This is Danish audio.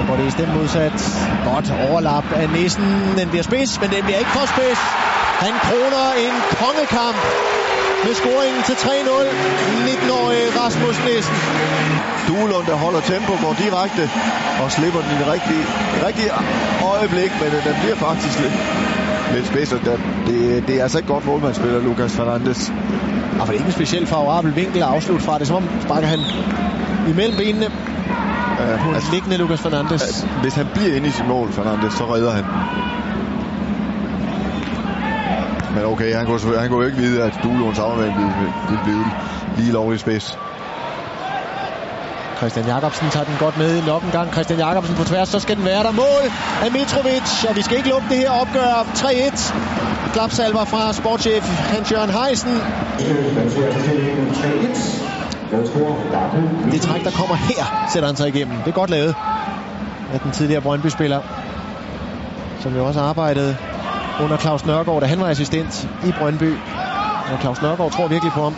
Så går det i stedet modsat. Godt overlap af Nissen. Den bliver spids, men den bliver ikke for spids. Han kroner en kongekamp med scoringen til 3-0. 19-årige Rasmus Nissen. Duelund, der holder tempo, går direkte og slipper den i det rigtige, rigtige øjeblik, men den bliver faktisk lidt, lidt spids. og den- Det, det er altså ikke godt målmandsspiller, Lucas Fernandes. Og for det er ikke en specielt favorabel vinkel at afslutte fra. Det er som om sparker han imellem benene Uh, på altså, liggende Lucas Fernandes. altså, hvis han bliver inde i sit mål, Fernandes, så redder han. Men okay, han kunne, han kunne jo ikke vide, at Duelunds afvand ville, ville blive lige lovligt spids. Christian Jakobsen tager den godt med nok en gang. Christian Jakobsen på tværs, så skal den være der. Mål af Mitrovic, og vi skal ikke lukke det her opgør. 3-1. Klapsalver fra sportschef Hans-Jørgen Heisen. Det træk, der kommer her, sætter han sig igennem. Det er godt lavet af den tidligere Brøndby-spiller, som jo også arbejdede under Claus Nørgaard, da han var assistent i Brøndby. Og Claus Nørgaard tror virkelig på ham.